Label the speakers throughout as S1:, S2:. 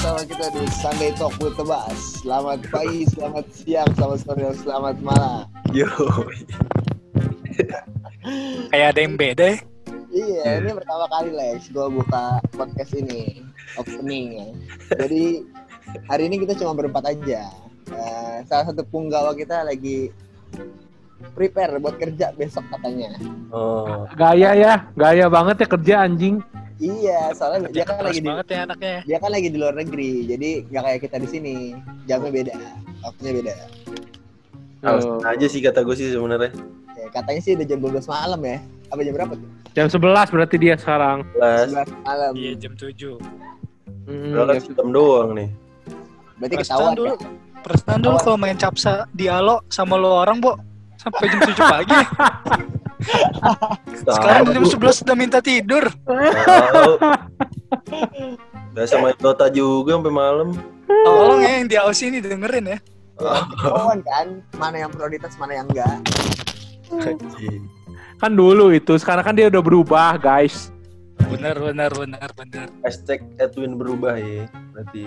S1: bersama kita di Sunday Talk with Tebas. Selamat pagi, selamat siang, selamat sore, dan selamat malam.
S2: Yo.
S3: Kayak ada yang beda ya.
S1: Iya, ini pertama kali Lex, gue buka podcast ini opening ya. Jadi hari ini kita cuma berempat aja. Eh, salah satu punggawa kita lagi prepare buat kerja besok katanya.
S2: Oh.
S4: Gaya ya, gaya banget ya kerja anjing.
S1: Iya, soalnya dia kan
S3: Keras
S1: lagi di,
S3: banget ya anaknya.
S1: dia kan lagi di luar negeri, jadi nggak kayak kita di sini. Jamnya beda, waktunya beda.
S2: Alasan aja sih kata gue sih sebenarnya.
S1: Ya, katanya sih udah jam 12 malam ya. Apa jam berapa tuh?
S4: Jam 11 berarti dia sekarang.
S2: Kelas.
S1: 11 malam.
S3: Iya jam 7.
S4: Hmm,
S2: Udah kan
S4: jam-
S2: sistem doang nih.
S1: Berarti ketahuan
S3: dulu.
S1: ya.
S3: Perasaan dulu kalau main capsa di Alo sama lo orang, Bo. Sampai jam 7 pagi. Sekarang jam 11 udah minta tidur.
S2: Tahu. Biasa main Dota juga sampai malam.
S3: Tolong ya yang di Aussie ini dengerin ya.
S1: Ketahuan kan mana yang prioritas, mana yang enggak.
S4: Kan dulu itu, sekarang kan dia udah berubah, guys.
S3: Bener, bener, bener, bener.
S2: Hashtag Edwin berubah ya. Berarti.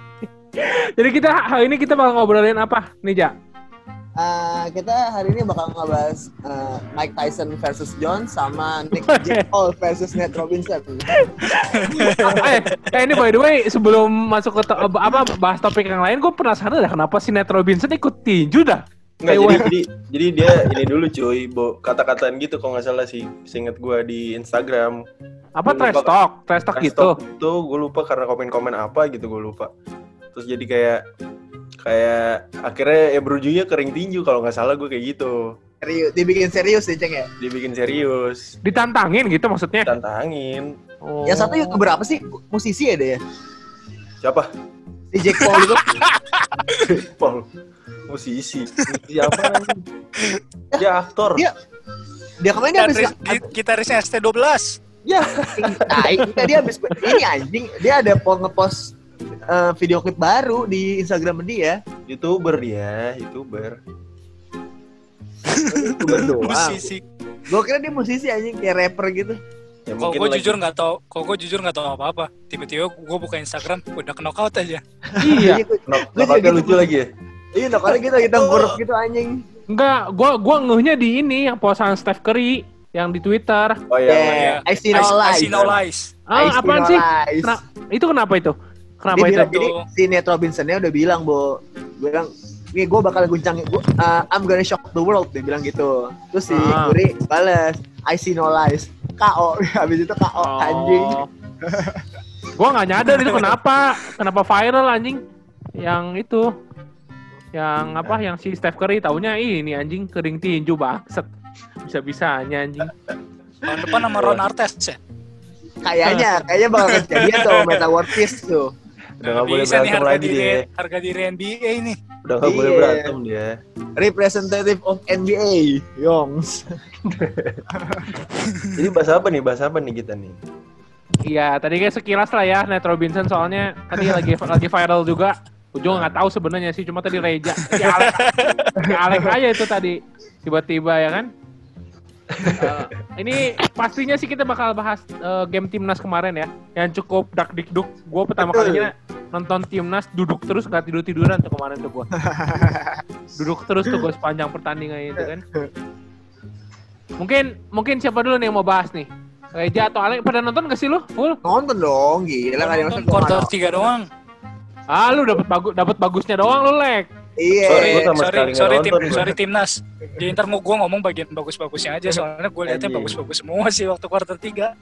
S4: Jadi kita hari ini kita bakal ngobrolin apa nih?
S1: Eh, kita hari ini bakal ngebahas eh, Mike Tyson versus John sama Nick Jake Paul versus Nate Robinson.
S4: eh, eh, ini by the way, sebelum masuk ke to- apa bahas topik yang lain, gue penasaran dah kenapa si Nate Robinson ikut tinju dah. Kayak
S2: jadi, jadi, jadi dia ini dulu cuy, Bo, kata-kataan gitu kalau nggak salah sih, seinget gue di Instagram.
S4: Apa
S2: Gua
S4: trash
S2: lupa.
S4: talk? Trash talk gitu.
S2: Itu gue lupa karena komen-komen apa gitu gue lupa. Terus jadi kayak kayak akhirnya ya berujungnya kering tinju kalau nggak salah gue kayak gitu.
S1: Serius, dibikin serius nih Ceng ya.
S2: Dibikin serius,
S4: Ditantangin gitu maksudnya.
S2: tantangin.
S4: Oh.
S1: Yang satu youtuber apa sih? Musisi ya dia?
S2: Siapa?
S1: Si Jake Paul itu.
S2: Paul. Musisi. Siapa? Dia aktor.
S1: Dia- Dia kemarin dia habis
S3: Gitaris, gi- gitarisnya ST12.
S1: Ya, tai. Kita dia habis ini anjing, dia ada po ngepost eh, video klip baru di Instagram dia.
S2: Youtuber dia, Youtuber.
S1: YouTuber doang.
S3: Musisi.
S1: Gue kira dia musisi anjing kayak rapper gitu.
S2: Ya mungkin
S3: gue
S2: lagi-
S3: jujur nggak tau, kalau gue jujur nggak tau apa-apa. Tiba-tiba gue buka Instagram, udah knockout aja.
S4: Iya.
S1: gue Gua
S2: kenapa
S1: juga gitu.
S2: lucu lagi ya?
S1: Iya, nah kali kita kita nguruk gitu anjing.
S4: Enggak, gua gua ngehnya di ini yang posan Steph Curry yang di Twitter.
S2: Oh iya.
S1: Yeah, I see no
S3: I see no lies.
S4: Ah,
S1: I see
S4: apaan
S1: no
S4: sih?
S1: lies.
S4: Kena- itu kenapa itu? Kenapa
S1: Dia
S4: itu?
S1: bilang, jadi si Nate Robinsonnya udah bilang, Bo. Gue bilang, nih gue bakal guncang, gua, uh, I'm gonna shock the world, dia bilang gitu. Terus si
S4: Ah.
S1: Curry balas, I see no lies. KO, habis itu KO,
S4: Oh.
S1: anjing.
S4: Gua nggak nyadar itu kenapa kenapa viral anjing. Yang itu yang apa yang si Steph Curry taunya ini anjing kering tinju banget. Bisa-bisanya anjing.
S3: Tahun depan sama Ron Artest ya.
S1: Kayaknya, kayaknya bakal kejadian tuh Meta World Peace tuh.
S2: Udah nggak boleh berantem lagi
S3: diri,
S2: dia.
S3: harga diri NBA ini.
S2: Udah nggak boleh
S1: Iya.
S2: berantem dia.
S1: Representative of NBA, Yongs.
S2: Jadi bahas apa nih? Bahas apa nih kita nih?
S4: Iya, tadi kayak sekilas lah ya Nate Robinson soalnya tadi lagi lagi viral juga. Juga nggak tahu sebenarnya sih, cuma tadi Reja, si Alex, si Alex aja itu tadi tiba-tiba ya kan. Eh, ini pastinya sih kita bakal bahas eh, game timnas kemarin ya, yang cukup dak dikduk. Gue pertama
S1: Betul.
S4: kalinya nonton timnas duduk terus nggak tidur tiduran tuh kemarin tuh gue. duduk terus tuh gue sepanjang pertandingan itu kan. Mungkin mungkin siapa dulu nih yang mau bahas nih? Reja atau Alex pada nonton gak sih lu? Full?
S1: Nonton dong, gila kan
S3: Nonton quarter 3 doang.
S4: Ah, lu dapat bagus dapat bagusnya doang lu, Lek.
S1: Iya.
S2: Sorry,
S3: Sorry, sorry, tim, sorry timnas. Jadi ntar mau gue ngomong bagian bagus-bagusnya aja, soalnya gue liatnya bagus-bagus semua sih waktu quarter 3.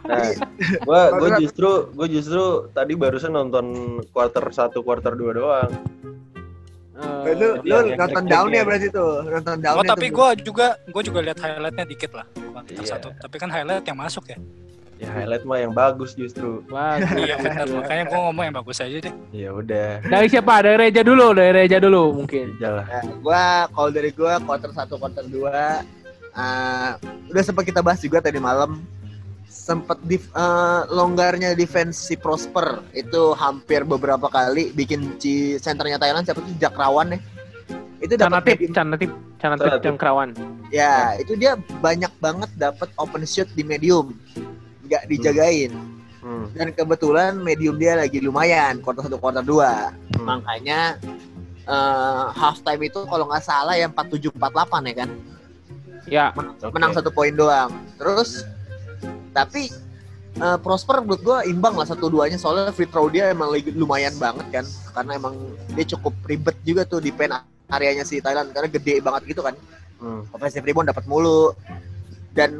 S2: Nah, gua gua justru gua justru tadi barusan nonton quarter 1 quarter 2 doang.
S4: Eh,
S1: Lu, lu
S2: yang-
S1: nonton down ya berarti tuh, nonton down.
S3: Oh, tapi gue juga gue juga lihat highlightnya dikit lah quarter
S2: Iya.
S3: satu. Tapi kan highlight yang masuk ya.
S2: Ya highlight mah yang bagus justru.
S4: bagus.
S3: Iya benar, makanya gue ngomong yang bagus aja deh.
S2: Ya udah.
S4: Dari siapa? Dari Reja dulu, dari Reja dulu mungkin.
S2: Jalan.
S1: Nah, gua kalau dari gua quarter 1 quarter 2 uh, udah sempat kita bahas juga tadi malam sempat di eh, longgarnya defense si Prosper itu hampir beberapa kali bikin si senternya Thailand siapa tuh Jakrawan ya itu dapat
S4: Canatip, Canatip, Canatip
S2: Canatip.
S4: Cengkrawan.
S1: ya itu dia banyak banget dapat open shoot di medium nggak dijagain.
S2: Hmm.
S1: dan kebetulan medium dia lagi lumayan quarter satu quarter dua.
S2: Hmm.
S1: makanya eh, half time itu kalau nggak salah ya 47 48 ya kan?
S4: Ya,
S2: Oke.
S1: menang satu poin doang. Terus tapi eh, Prosper menurut gue imbang lah satu duanya soalnya free throw dia emang lagi lumayan banget kan? Karena emang dia cukup ribet juga tuh di pen areanya si Thailand. Karena gede banget gitu kan?
S2: Hmm.
S1: offensive rebound dapat mulu. Dan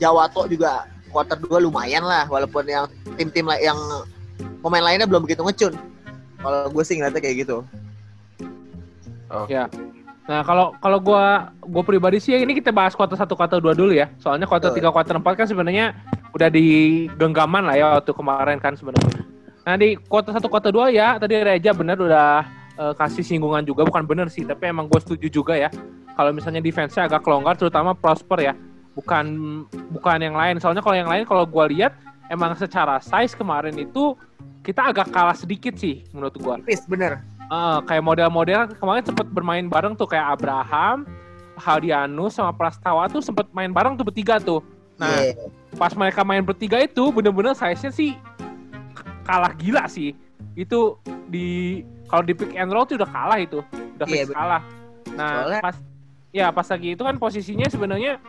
S1: Jawato juga quarter 2 lumayan lah walaupun yang tim-tim yang pemain lainnya belum begitu ngecun kalau gue sih ngeliatnya kayak gitu
S4: Nah, kalau kalau gua gua pribadi sih ini kita bahas kuarter 1 kuarter 2 dulu ya. Soalnya kuarter
S1: Betul.
S4: 3 kuarter 4 kan sebenarnya udah di genggaman lah ya waktu kemarin kan sebenarnya. Nah, di kuarter 1 kuarter 2 ya tadi Reja bener udah eh, kasih singgungan juga bukan bener sih, tapi emang gue setuju juga ya. Kalau misalnya defense-nya agak kelonggar terutama Prosper ya. Bukan bukan yang lain. Soalnya kalau yang lain kalau gua lihat emang secara size kemarin itu kita agak kalah sedikit sih menurut gua.
S1: tipis bener
S4: Eh, kayak model-model kemarin sempet bermain bareng tuh kayak Abraham, Haldianus sama Prastawa tuh sempet main bareng tuh bertiga tuh. Nah,
S1: Iya.
S4: pas mereka main bertiga itu bener-bener size-nya sih kalah gila sih. Itu di kalau di pick and roll tuh udah kalah itu, udah
S1: Iya,
S4: fix
S1: bener.
S4: kalah. Nah,
S1: Soalnya-
S4: pas ya pas lagi itu kan posisinya sebenarnya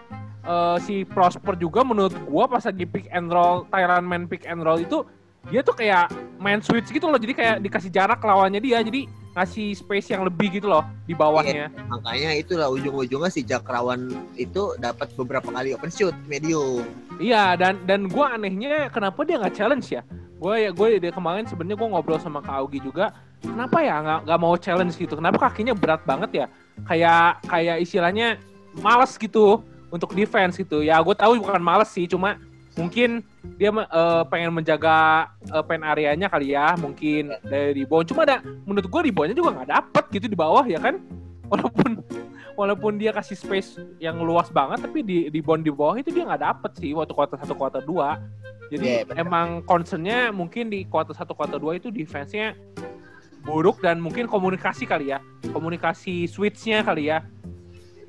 S4: eh, si Prosper juga menurut gua pas lagi pick and roll Thailand main pick and roll itu dia tuh kayak main switch gitu loh. Jadi kayak dikasih jarak lawannya dia jadi ngasih space yang lebih gitu loh di bawahnya.
S1: Makanya itulah ujung-ujungnya si Jakrawan itu dapat beberapa kali open shoot medium.
S4: Iya dan dan gue anehnya kenapa dia nggak challenge ya? Gue ya gue dari kemarin sebenarnya gue ngobrol sama Kak Augi juga kenapa ya nggak nggak mau challenge gitu? Kenapa kakinya berat banget ya? Kayak kayak istilahnya males gitu untuk defense gitu ya gue tahu bukan males sih cuma mungkin dia eh, pengen menjaga eh, pen areanya kali ya mungkin dari rebound. Cuma ada menurut gue reboundnya juga nggak dapet gitu di bawah ya kan? Walaupun walaupun dia kasih space yang luas banget tapi di rebound di bawah itu dia nggak dapet sih waktu kuarter satu kuarter dua. Jadi
S1: Iya, benar.
S4: emang concernnya mungkin di kuarter satu kuarter dua itu defense-nya buruk dan mungkin komunikasi kali ya komunikasi switch-nya kali ya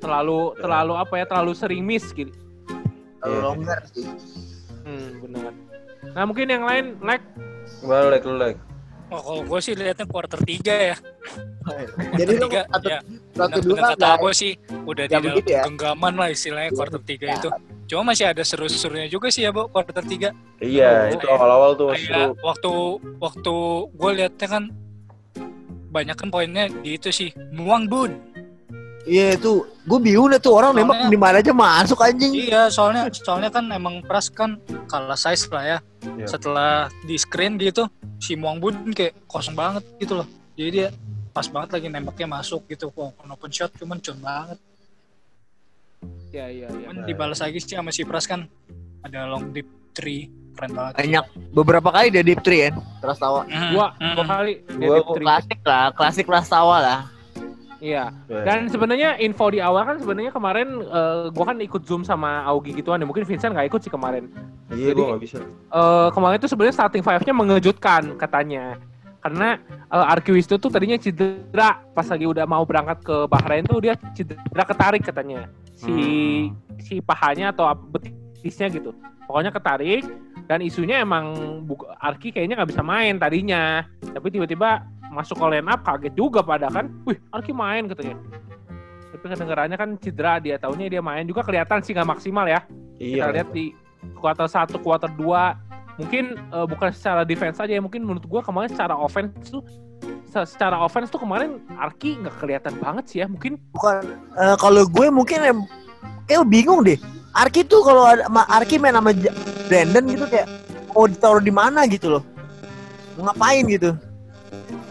S4: terlalu terlalu apa ya terlalu sering miss gitu
S1: kalau
S2: Iya.
S1: longgar sih
S4: hmm, benar nah mungkin yang lain like
S2: Gimana like lu like?
S5: Oh, kalau gue sih liatnya quarter 3 ya.
S1: jadi lu
S5: tiga,
S1: satu
S5: ya.
S1: satu
S5: Benar
S1: dua
S5: kata gue sih udah di dalam
S1: begitu ya.
S5: genggaman lah istilahnya
S1: Iya,
S5: quarter 3
S1: ya.
S5: itu. Cuma masih ada seru-serunya juga sih ya, Bu, quarter 3.
S2: Iya,
S4: Oh,
S2: itu
S5: iya.
S2: awal-awal tuh.
S5: Kayak waktu waktu gue liatnya kan banyak kan poinnya di itu sih. Muang Bun.
S1: Iya itu gue bingung deh tuh orang nembak
S5: Soalnya-
S1: di mana aja masuk anjing
S5: Iya, soalnya soalnya kan emang Pras kan kalah size lah ya.
S2: Iya.
S5: Setelah di screen gitu, si Muang Bun kayak kosong banget gitu loh. Jadi dia pas banget lagi nembaknya masuk gitu. Walaupun open shot cuman cun banget.
S4: ya ya ya
S5: Cuman dibalas lagi sih sama si Pras kan ada long deep three keren banget.
S1: banyak beberapa kali dia deep three kan Prastawa
S5: Mhm,
S4: dua
S5: mhm.
S4: dua kali dia
S2: Gua-
S4: deep
S2: gua
S4: three.
S1: klasik lah klasik Prastawa lah
S4: iya. Dan sebenarnya info di awal kan sebenarnya kemarin eh, gua kan ikut zoom sama Augie gituan ya. Mungkin Vincent nggak ikut sih kemarin.
S2: Iya,
S4: Jadi-
S2: gua bisa.
S4: Eh, kemarin itu sebenarnya starting five-nya mengejutkan katanya. Karena uh, Arkiwis itu tuh tadinya cedera pas lagi udah mau berangkat ke Bahrain tuh dia cedera ketarik katanya. Si si pahanya atau apa- betisnya gitu. Pokoknya ketarik dan isunya emang bu- Arki kayaknya nggak bisa main tadinya. Tapi tiba-tiba masuk ke line up kaget juga pada kan. Wih, Arki main katanya. Tapi kedengarannya kan cedera dia tahunya dia main juga kelihatan sih nggak maksimal ya kita
S2: Iya.
S4: lihat di kuartal 1, kuartal 2 mungkin eh, bukan secara defense aja ya mungkin menurut gua kemarin secara offense tuh se- secara offense tuh kemarin Arki nggak kelihatan banget sih ya mungkin
S1: bukan eh, kalau gue mungkin em kayak bingung deh. Arki tuh kalau ada Arki main sama Brandon gitu kayak mau ditaruh di mana? gitu loh. Mau ngapain? gitu.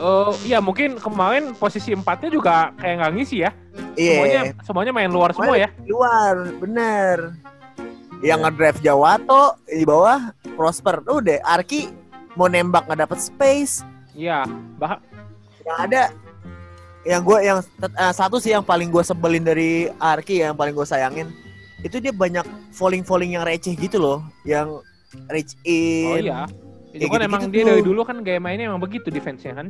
S4: Eh iya mungkin kemarin posisi empatnya juga kayak nggak ngisi ya. Semuanya
S1: iya.
S4: Semuanya main luar semua ya.
S1: luar bener. Yang ngedrive Jawato di bawah Prosper. Udah Arki mau nembak nggak dapet space.
S4: Iya bah
S1: yang ada yang gue yang eh, satu sih yang paling gue sebelin dari Arki yang paling gue sayangin itu dia banyak falling falling yang receh gitu loh yang reach
S4: oh
S1: in
S4: iya itu
S1: Kayak
S4: kan emang
S1: gitu-gitu
S4: dia
S1: tuh.
S4: dari dulu kan gaya mainnya emang begitu defense-nya kan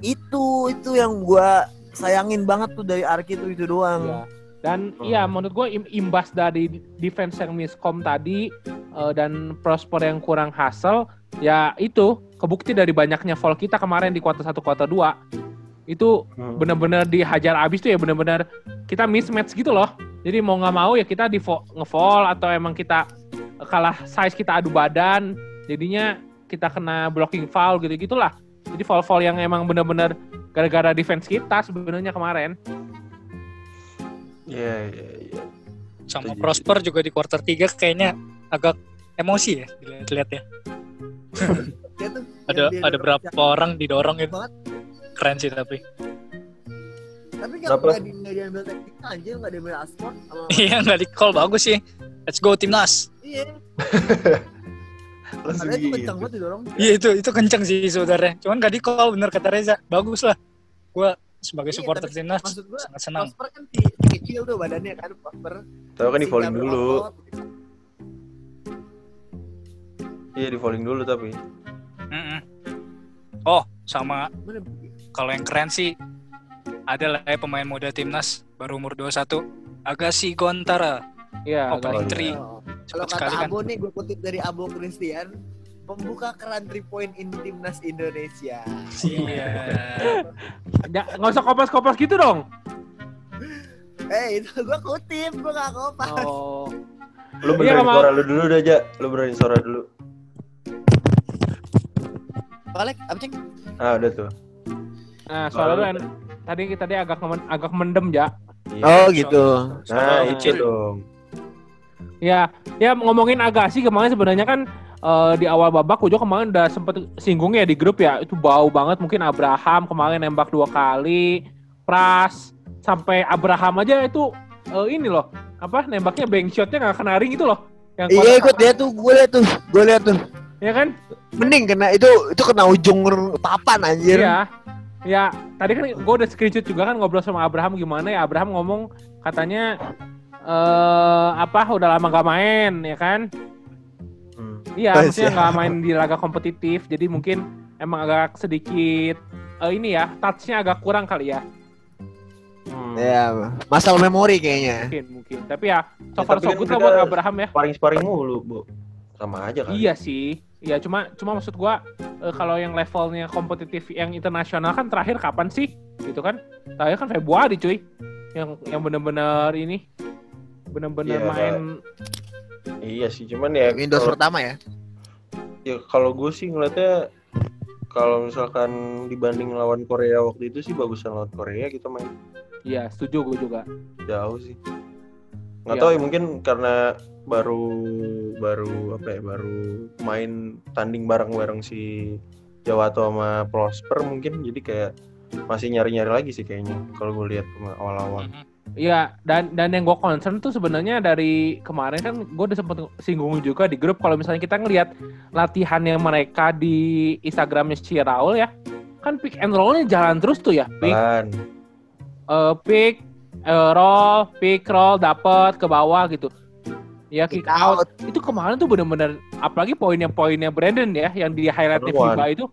S1: itu itu yang gue sayangin banget tuh dari Arki tuh itu doang
S4: Iya. Dan
S2: Hmm.
S4: iya menurut gue im- imbas dari defense yang miskom tadi eh, dan Prosper yang kurang hasil ya itu kebukti dari banyaknya fall kita kemarin di kuarter 1 kuarter 2 itu
S2: Hmm.
S4: bener-bener dihajar abis tuh ya bener-bener kita mismatch gitu loh jadi mau nggak mau ya kita di nge-fall atau emang kita kalah size kita adu badan jadinya kita kena blocking foul gitu gitulah jadi fall yang emang bener-bener gara-gara defense kita sebenarnya kemarin
S2: Iya, iya, iya.
S5: Sama
S2: Setuju.
S5: Prosper juga di quarter 3 kayaknya agak emosi ya dilihat ya. Ada ada berapa orang didorong itu
S1: banget.
S5: Keren sih tapi.
S1: Tapi nggak nggak di nggak diambil teknik anjir nggak diambil asport sama
S5: Iya nggak di call bagus sih. Let's go timnas.
S1: iya. Padahal itu
S2: gitu.
S1: kencang banget didorong.
S5: Iya itu itu kenceng sih sebenarnya. Cuman nggak di call bener kata Reza. Bagus lah. Gua sebagai
S1: Iya,
S5: supporter
S1: tapi
S5: timnas
S1: Maksud gua
S5: sangat senang.
S1: Prosper kan si kecil tuh badannya kan Prosper.
S2: Tahu kan di
S1: nggak
S2: dulu. Iya di falling dulu tapi.
S5: Mm-mm. Oh sama
S1: Bener.
S5: Kalau yang keren sih ada lah ya pemain muda timnas baru umur 21 Agassi Gontara.
S4: Iya,
S5: Oh, tri.
S1: Oh. Kalau
S5: Cepet
S1: kata
S5: sekali kan.
S1: Abo nih gue kutip dari Abo Christian pembuka keran 3 point in timnas Indonesia.
S5: Iya.
S4: Ja- nggak usah kopas-kopas gitu dong.
S1: Eh itu gue kutip, gue gak kopas.
S4: Oh,
S2: Lu
S4: Iya,
S2: benerin
S4: nggak mau.
S2: suara lu dulu aja. Lu benerin suara dulu.
S1: Balik, apa ceng?
S2: Ah udah tuh.
S4: Nah suara lu en- tadi tadi agak men- agak mendem ya.
S1: Oh gitu.
S2: Nah itu dong.
S4: Ya, ya ngomongin Agassi kemarin sebenarnya kan eh, di awal babak Ujo kemarin udah sempet singgung ya di grup ya itu bau banget mungkin Abraham kemarin nembak dua kali Pras sampai Abraham aja itu eh, ini loh apa nembaknya bank shotnya nggak kena ring itu loh yang
S1: Iya ikut dia tuh, gue liat tuh, gue liat tuh.
S4: ya kan
S1: Mending kena itu itu kena ujung papan anjir.
S4: Iya. Ya, tadi kan gue udah screenshot juga kan ngobrol sama Abraham gimana ya. Abraham ngomong katanya eh apa udah lama gak main ya kan?
S2: Hmm.
S4: Iya,
S1: Oh,
S4: maksudnya nggak main di laga kompetitif. Jadi mungkin emang agak sedikit eh, ini ya, touch-nya agak kurang kali ya.
S2: Hmm.
S1: Iya, masalah memori kayaknya.
S4: Mungkin, mungkin. Tapi ya, so
S2: Ya,
S4: far
S2: tapi
S4: so
S2: kan
S4: good lah buat Abraham ya.
S2: Sparring-sparring mulu, Bu. Sama aja kan.
S4: Iya sih. Iya, cuma cuma maksud gua eh, kalau yang levelnya kompetitif yang internasional kan terakhir kapan sih? Gitu kan? Terakhir kan Februari, cuy. Yang yang bener-bener ini bener-bener
S2: Iya,
S4: main
S2: Iya sih, cuman ya
S1: Windows
S2: kalau-
S1: pertama ya.
S2: ya kalau gue sih ngeliatnya kalau misalkan dibanding lawan Korea waktu itu sih bagusan lawan Korea kita main
S4: Iya, setuju gue juga.
S2: jauh sih. Nggak
S4: Iya.
S2: tahu ya mungkin karena baru baru apa ya baru main tanding bareng-bareng si Jawato sama Prosper mungkin jadi kayak masih nyari-nyari lagi sih kayaknya kalau gue lihat awal-awal.
S5: Mhm.
S4: Iya, dan dan yang gue concern tuh sebenarnya dari kemarin kan gue udah sempet singgung juga di grup kalau misalnya kita ngelihat latihannya mereka di Instagramnya si Raul ya, kan pick and rollnya jalan terus tuh ya, pick, eh, pick, eh, roll, pick, roll, dapet ke bawah gitu. Ya kick,
S1: Kick
S4: out.
S1: out.
S4: Itu kemarin tuh bener-bener, apalagi poinnya poinnya Brandon ya, yang di highlight. FIBA itu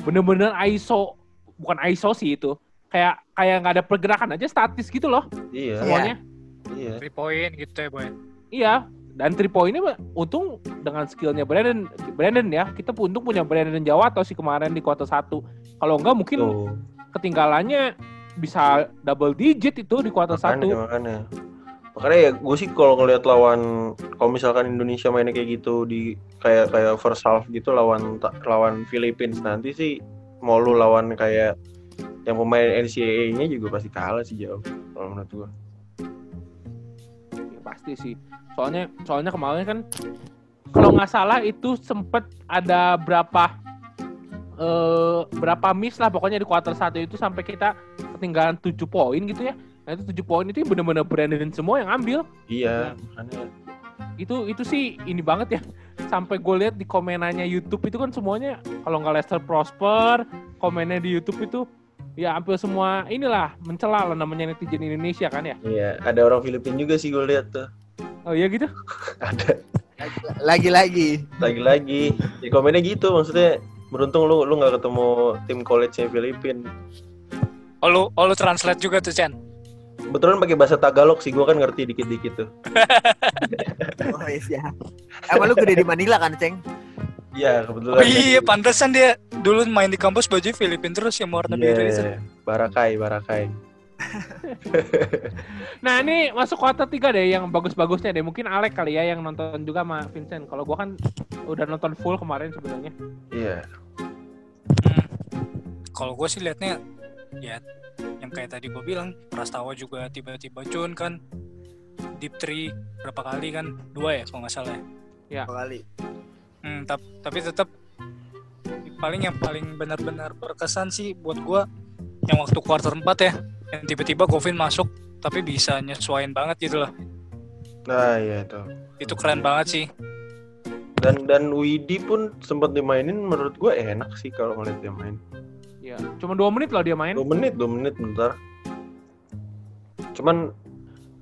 S4: bener-bener ISO, bukan ISO sih itu, kayak kayak nggak ada pergerakan aja statis gitu loh
S2: Iya,
S4: semuanya.
S2: iya.
S5: Three point gitu ya boy.
S4: Iya, dan three point-nya mah untung dengan skillnya Brandon, Brandon ya, kita pun untung punya Brandon Jawa atau si kemarin di kuarter satu. Kalau enggak mungkin
S2: Tuh,
S4: ketinggalannya bisa double digit itu di kuarter
S2: makanya,
S4: satu.
S2: makanya. Makanya ya gue sih kalau ngelihat lawan kalau misalkan Indonesia mainnya kayak gitu di kayak kayak first half gitu lawan lawan Philippines nanti sih mau lu lawan kayak yang pemain NCAA-nya juga pasti kalah sih jauh kalau menurut gue.
S4: Ya, pasti sih. Soalnya soalnya kemarin kan kalau nggak salah itu sempet ada berapa eh berapa miss lah pokoknya di kuarter satu itu sampai kita ketinggalan 7 poin gitu ya. Nah itu 7 poin itu bener-bener Brandon semua yang ambil.
S2: Iya, makanya
S4: itu itu sih ini banget ya sampai gue lihat di komenannya YouTube itu kan semuanya kalau nggak Lester Prosper komennya di YouTube itu ya hampir semua inilah mencela lah namanya netizen Indonesia kan ya
S2: iya ada orang Filipina juga sih gue lihat tuh.
S4: oh iya gitu
S2: Ada
S1: Lagi-lagi.
S2: lagi-lagi di komennya gitu maksudnya beruntung lu lu nggak ketemu tim college-nya Filipina.
S5: Oh lu, oh lu translate juga tuh Chen.
S2: Kebetulan pakai bahasa Tagalog sih, gua kan ngerti dikit-dikit tuh.
S1: Oh iya. Emang lu gede di Manila kan, Ceng?
S2: Iya, kebetulan.
S5: Oh iya, pantesan dia dulu main di kampus baju Filipin terus yang warna biru itu.
S2: Iya, Barakai, Barakai.
S4: Nah ini masuk kuarter 3 deh yang bagus-bagusnya deh. Mungkin Alek kali ya yang nonton juga sama Vincent. Kalau gua kan udah nonton full kemarin sebenarnya.
S2: Iya.
S5: Hmm. Kalau gue sih liatnya ya yang kayak tadi gue bilang Prastawa juga tiba-tiba cun kan deep three berapa kali kan dua ya kalau nggak salah ya.
S1: Kali.
S5: Hmm, tap- tapi tetap paling yang paling benar-benar berkesan sih buat gua yang waktu quarter 4 ya yang tiba-tiba Govin masuk tapi bisa nyesuaiin banget gitu loh
S2: Nah, iya itu.
S5: itu keren banget sih
S2: Dan dan Widi pun sempat dimainin menurut gue enak sih kalau ngeliat dia main.
S4: Ya, cuma dua menit loh dia main.
S2: Dua menit, dua menit bentar. Cuman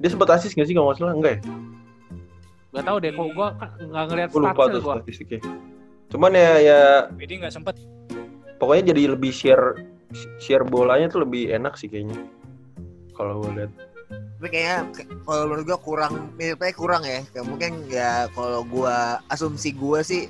S2: dia sempat asis gak sih kalau nggak salah? Enggak ya?
S4: Gak tau deh, kok gua kan nggak ngeliat
S2: Gue lupa tuh
S4: gua.
S2: statistiknya. Cuman ya ya
S5: Widi nggak sempet
S2: pokoknya jadi lebih share share bolanya tuh lebih enak sih kayaknya. Kalau gue lihat.
S1: Tapi kayaknya kalau menurut gua kurang miripnya kurang ya. Kayak mungkin ya kalau gua asumsi gua sih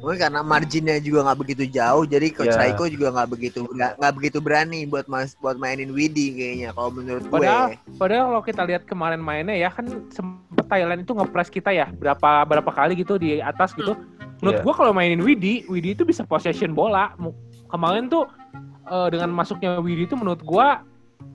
S1: mungkin karena marginnya juga nggak begitu jauh jadi coach
S2: Ya.
S1: Raiko juga nggak begitu nggak nggak begitu berani buat mas buat mainin Widi kayaknya kalau menurut gue
S4: Padahal, padahal kalau kita lihat kemarin mainnya ya kan sempet Thailand itu nge-press kita ya berapa berapa kali gitu di atas gitu. Menurut
S2: Iya.
S4: gua kalau mainin Widi, Widi itu bisa possession bola. Kemarin tuh eh, dengan masuknya Widi itu menurut gua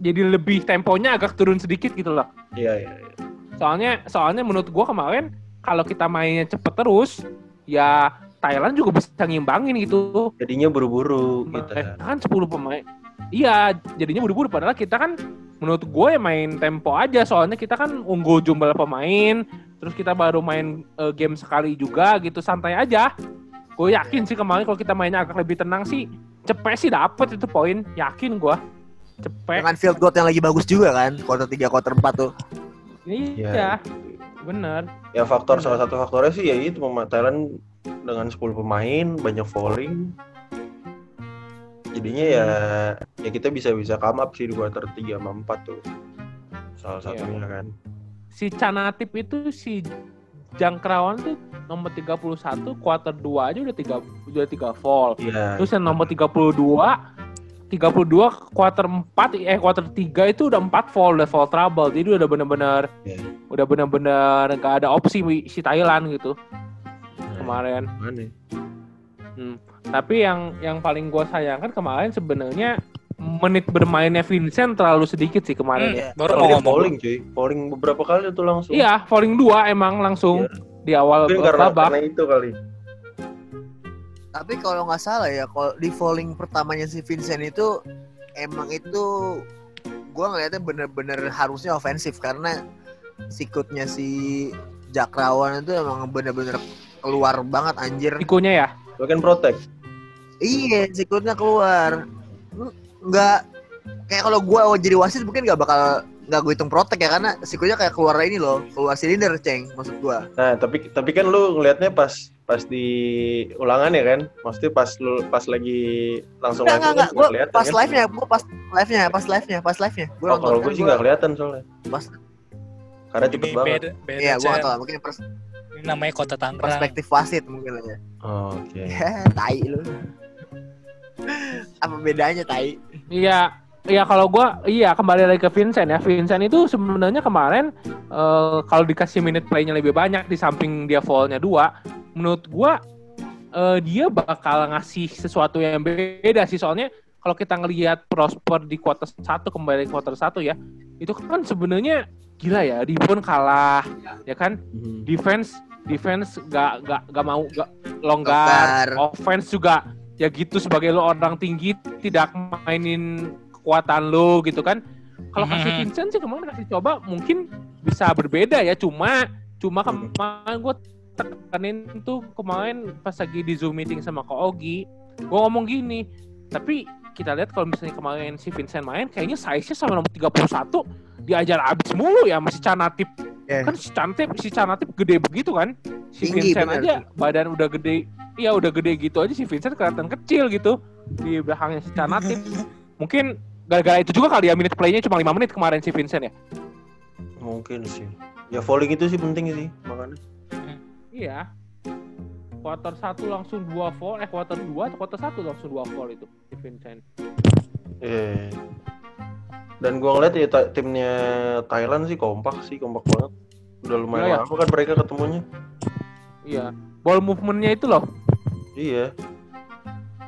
S4: jadi lebih temponya agak turun sedikit gitu loh.
S2: Iya, iya. iya.
S4: Soalnya soalnya menurut gua kemarin kalau kita mainnya cepet terus ya Thailand juga bisa ngimbangin gitu.
S2: Jadinya buru-buru gitu.
S4: Kan 10 pemain. Iya, jadinya buru-buru padahal kita kan menurut gue ya main tempo aja soalnya kita kan unggul jumlah pemain, terus kita baru main eh, game sekali juga gitu santai aja. Gue yakin sih kemarin kalau kita mainnya agak lebih tenang sih, cepet sih dapet itu poin, yakin gue. Cepet.
S1: dengan field goal yang lagi bagus juga kan quarter 3 quarter 4 tuh
S4: Iya, bener.
S2: Ya faktor salah satu faktornya sih ya itu Thailand dengan 10 pemain banyak falling. Jadinya ya ya kita bisa bisa come up sih di quarter 3 sama 4 tuh. Salah
S4: Iya.
S2: satunya kan.
S4: Si Canatip itu si Jangkrawan tuh nomor 31 quarter 2 aja udah 3 udah 3 fall.
S2: Iya.
S4: Terus yang nomor 32 32 quarter 4 eh quarter 3 itu udah 4 fall udah fall trouble. Jadi udah bener-bener
S2: Iya.
S4: udah bener-bener gak ada opsi si Thailand gitu kemarin.
S2: Ya?
S4: Tapi yang yang paling gue sayangkan kemarin sebenarnya menit bermainnya Vincent terlalu sedikit sih kemarin
S5: Hmm,
S4: ya.
S5: baru mau
S2: falling cuy, falling beberapa kali tuh langsung.
S4: Iya, falling 2 emang langsung di awal
S2: Mungkin karena,
S4: babak.
S2: karena itu kali.
S1: tapi kalau nggak salah ya kalau di falling pertamanya si Vincent itu emang itu gua ngeliatnya bener-bener harusnya ofensif karena sikutnya si Jakrawan itu emang bener-bener keluar banget anjir
S4: Ikunya ya.
S2: Kan protect.
S1: Iya, sikutnya keluar. Nggak kayak kalau gua jadi wasit mungkin nggak bakal nggak gue hitung protek ya karena sikutnya kayak keluar ini loh, keluar silinder ceng maksud gua.
S2: Nah, tapi tapi kan lu ngelihatnya pas pas di ulangan ya kan? Maksudnya pas lu pas lagi langsung
S1: Enggak enggak enggak,
S2: kan
S1: gua pas
S2: kan?
S1: live-nya, gua pas live-nya, pas live-nya, pas live-nya. Gua
S2: Oh, kalau
S1: kan
S2: gue sih
S1: gua-
S2: nggak kelihatan soalnya.
S1: pas
S2: Karena cepet banget.
S5: beda beda
S1: Iya, gua nggak
S5: Cen.
S1: tahu, mungkin pers-
S5: ini namanya kota Tangerang
S1: perspektif wasit mungkin aja.
S2: Oh, Oke.
S1: Ya, tai lu. Apa bedanya tai?
S4: Iya, iya kalau gua iya kembali lagi ke Vincent ya. Vincent itu sebenarnya kemarin eh, kalau dikasih minute play-nya lebih banyak di samping dia fall-nya dua, menurut gua eh, dia bakal ngasih sesuatu yang beda sih soalnya kalau kita ngelihat Prosper di quarter satu kembali ke quarter satu ya, itu kan sebenarnya gila ya, di pun kalah ya kan?
S2: Mhm.
S4: defense defense gak gak gak mau gak
S1: longgar,
S4: offense juga ya gitu sebagai lo orang tinggi tidak mainin kekuatan lo gitu kan? Kalau kasih
S5: Mhm.
S4: Vincent sih kemarin kasih coba mungkin bisa berbeda ya cuma cuma kemarin gue tekanin tuh kemarin pas lagi di zoom meeting sama Ko Ogi gue ngomong gini tapi kita lihat kalau misalnya kemarin si Vincent main kayaknya size-nya sama nomor 31 diajar abis mulu ya masih Canatip
S1: Yeah.
S4: kan si Canatip si Canatip gede begitu kan si
S1: Tinggi,
S4: Vincent
S1: bener.
S4: aja badan udah gede iya udah gede gitu aja si Vincent kelihatan kecil gitu di belakangnya si Canatip mungkin gara-gara itu juga kali ya minute play-nya cuma 5 menit kemarin si Vincent ya
S2: Mungkin sih. Ya falling itu sih penting sih makanya.
S4: Iya. Quarter 1 langsung 2 fall, eh quarter 2 atau quarter 1 langsung 2 fall itu si Vincent.
S2: Iya. Dan gua ngeliat ya ta- timnya Thailand sih kompak sih, kompak banget. Udah lumayan
S4: ya.
S2: lama kan mereka ketemunya.
S4: Iya. Ball movement-nya itu loh.
S2: Iya.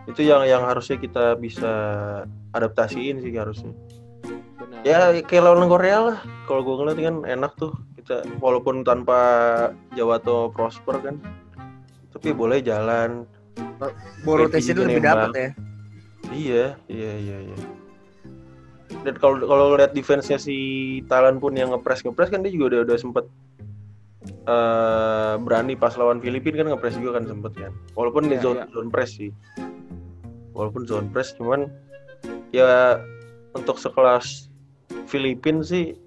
S2: Itu yang yang harusnya kita bisa adaptasiin sih harusnya.
S4: Benar.
S2: Ya kayak lawan Korea lah. Kalau gua ngeliat kan enak tuh kita walaupun tanpa Jawato Prosper kan. Tapi boleh jalan.
S1: Ball rotation
S2: juga
S1: lebih dapat ya.
S2: Iya, iya, iya, iya. Dan kalau kalau lihat defense-nya si Thailand pun yang ngepres ngepres kan dia juga udah udah sempet eh berani pas lawan Filipina kan ngepres juga kan sempet kan. Walaupun di
S4: Iya,
S2: zone
S4: iya.
S2: zone press sih. Walaupun zone press cuman ya untuk sekelas Filipina sih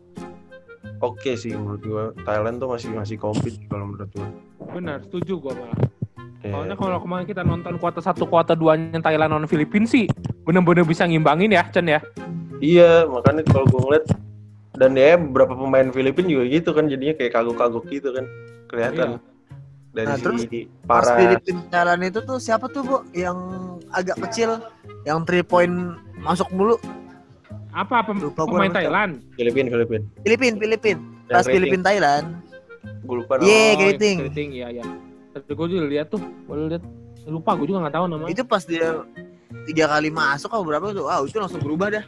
S2: oke sih menurut gua. Thailand tuh masih masih compete sih kalau menurut gua.
S4: Benar, setuju gua malah.
S2: Iya.
S4: Soalnya kalau kemarin kita nonton kuarter 1 kuarter 2 nya Thailand lawan Filipina sih bener-bener bisa ngimbangin ya, Chen ya.
S2: Iya, makanya kalau gue ngeliat dan ya beberapa pemain Filipina juga gitu kan jadinya kayak kagok-kagok gitu kan kelihatan dari
S1: Nah,
S2: si
S1: terus Pas
S2: para
S1: Filipin Thailand itu tuh siapa tuh bu yang agak kecil yang three point masuk mulu
S4: Apa apa
S1: Lupa
S4: pemain. Thailand?
S2: Filipina Filipina.
S1: Filipin Filipin
S2: Yang
S1: pas Filipin Thailand
S2: Gue lupa
S1: Iya.
S2: namanya.
S1: Keriting.
S4: Keriting, iya iya. Tapi gue juga lihat tuh, gue lihat lupa gue juga nggak tahu namanya.
S1: itu pas dia tiga kali masuk atau berapa tuh wow itu langsung berubah dah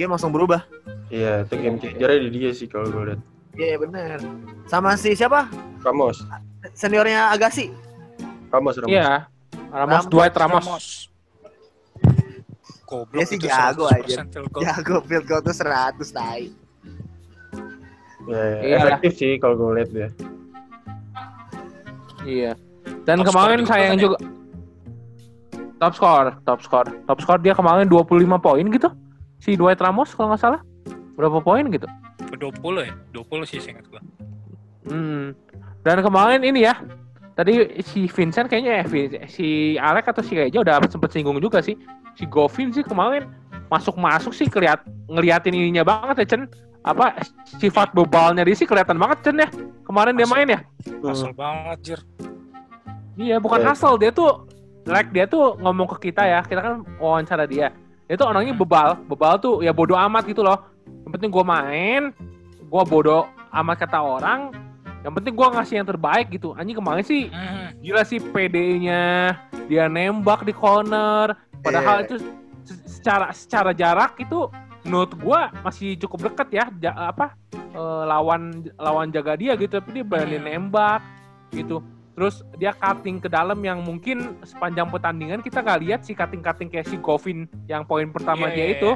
S1: game langsung berubah
S2: Iya, itu game changer di dia sih kalau gue lihat.
S1: iya bener sama si siapa
S2: Ramos,
S1: seniornya Agassi
S2: Ramos, Ramos.
S4: Iya. Ramos,
S1: Ramos,
S4: Dwight Ramos.
S5: Goblok
S1: Dia sih jago
S5: 100%
S1: aja.
S5: field goal.
S1: jago field goal tuh 100 tai
S2: Ya, ya.
S4: Iyalah.
S2: efektif sih kalau gue lihat dia.
S4: Iya. Dan
S5: Top
S4: kemarin
S5: score juga
S4: sayang
S5: kan ya?
S4: juga top score, top score. Top score dia kemarin 25 poin gitu. Si Dwight Ramos kalau nggak salah. Berapa poin gitu?
S5: 20 ya? 20 sih seingat gua.
S4: Hmm. Dan kemarin ini ya. Tadi si Vincent kayaknya eh, Vin- si Alek atau si Reja udah sempet singgung juga sih. Si Govin sih kemarin masuk-masuk sih keliat ngeliatin ininya banget ya Chen. Apa sifat bebalnya dia sih kelihatan banget Chen ya. Kemarin dia
S5: Masuk.
S4: main ya.
S5: Hasil banget, Jir.
S4: Iya, bukan
S2: Iya.
S4: hustle dia tuh like dia tuh ngomong ke kita ya, kita kan wawancara dia. Dia tuh orangnya bebal, bebal tuh ya bodoh amat gitu loh. Yang penting gua main, gua bodoh amat kata orang. Yang penting gua ngasih yang terbaik gitu. Anjing kemarin sih
S5: Hmm.
S4: gila sih PD-nya, dia nembak di corner. Padahal
S1: Iya.
S4: itu se- secara secara jarak itu menurut gua masih cukup dekat ya ja- apa eh, lawan lawan jaga dia gitu tapi dia berani
S5: Hmm.
S4: nembak gitu terus dia cutting ke dalam yang mungkin sepanjang pertandingan kita nggak lihat si cutting cutting kayak si Govin yang poin pertama
S5: Iya,
S4: dia
S5: iya,
S4: itu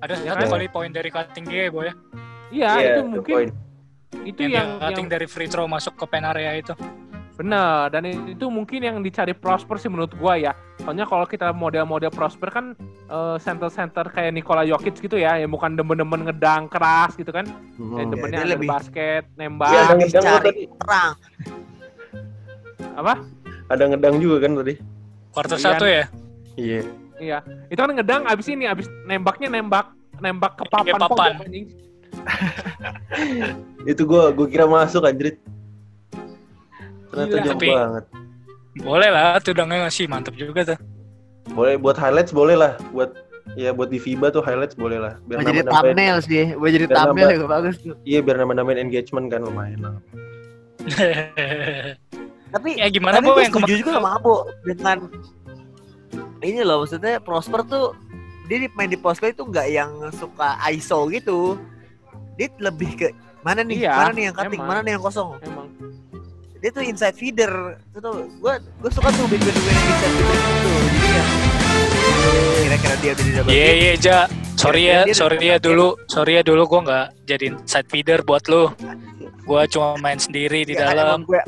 S5: Ada
S4: Ya
S5: satu
S2: kan?
S5: kali poin dari cutting dia, Boy. ya.
S4: iya
S2: Iya,
S4: itu mungkin
S2: point.
S4: itu
S5: Yang,
S4: yang,
S5: cutting
S4: yang
S5: dari free throw masuk ke pen area itu.
S4: benar dan itu mungkin yang dicari Prosper sih menurut gua ya soalnya kalau kita model-model Prosper kan eh, center-center kayak Nikola Jokic gitu ya yang bukan demen-demen ngedang keras gitu kan
S2: Hmm.
S4: yang demennya
S1: dia
S4: ada
S1: lebih-
S4: basket nembak
S2: Iya, lo
S1: cari
S2: tadi.
S4: Apa
S2: Ada ngedang juga kan tadi.
S5: Quarter
S4: Iya.
S5: satu ya?
S2: Iya.
S4: iya itu kan ngedang abis ini abis nembaknya nembak nembak ke
S5: Ke
S4: papan,
S5: papan.
S4: pojok, anjing.
S2: Itu gue gue kira masuk anjrit. Ternyata
S4: Gila.
S2: jauh
S5: Tapi-
S2: banget.
S5: Boleh lah, tuh dongeng ngasih mantep juga tuh.
S2: Boleh buat highlights boleh lah buat ya buat di FIBA tuh highlights boleh lah. Biar
S1: jadi thumbnail sih buat jadi thumbnail juga bagus tuh
S2: Iya biar nambah-nambahin engagement kan lumayan lah.
S1: tapi
S5: ya gimana
S1: tapi gue
S5: yang
S1: setuju juga sama Abo dengan ini loh maksudnya Prosper tuh dia di- main di play tuh nggak yang suka ISO gitu. Dia lebih ke mana nih
S4: Iya,
S1: mana nih yang cutting
S4: emang.
S1: mana nih yang kosong?
S4: Emang.
S1: Dia tuh inside feeder. Itu tuh gue gue suka tuh big big big inside feeder gitu. Jadi yang kira-kira dia udah di double
S5: Iya
S1: team,
S5: iya Ja. Sorry ya,
S1: dia
S5: sorry ya dulu, sorry ya dulu gue nggak jadiin side feeder buat lu. Gue cuma main sendiri di
S1: Ya, kan
S5: dalam.
S1: gue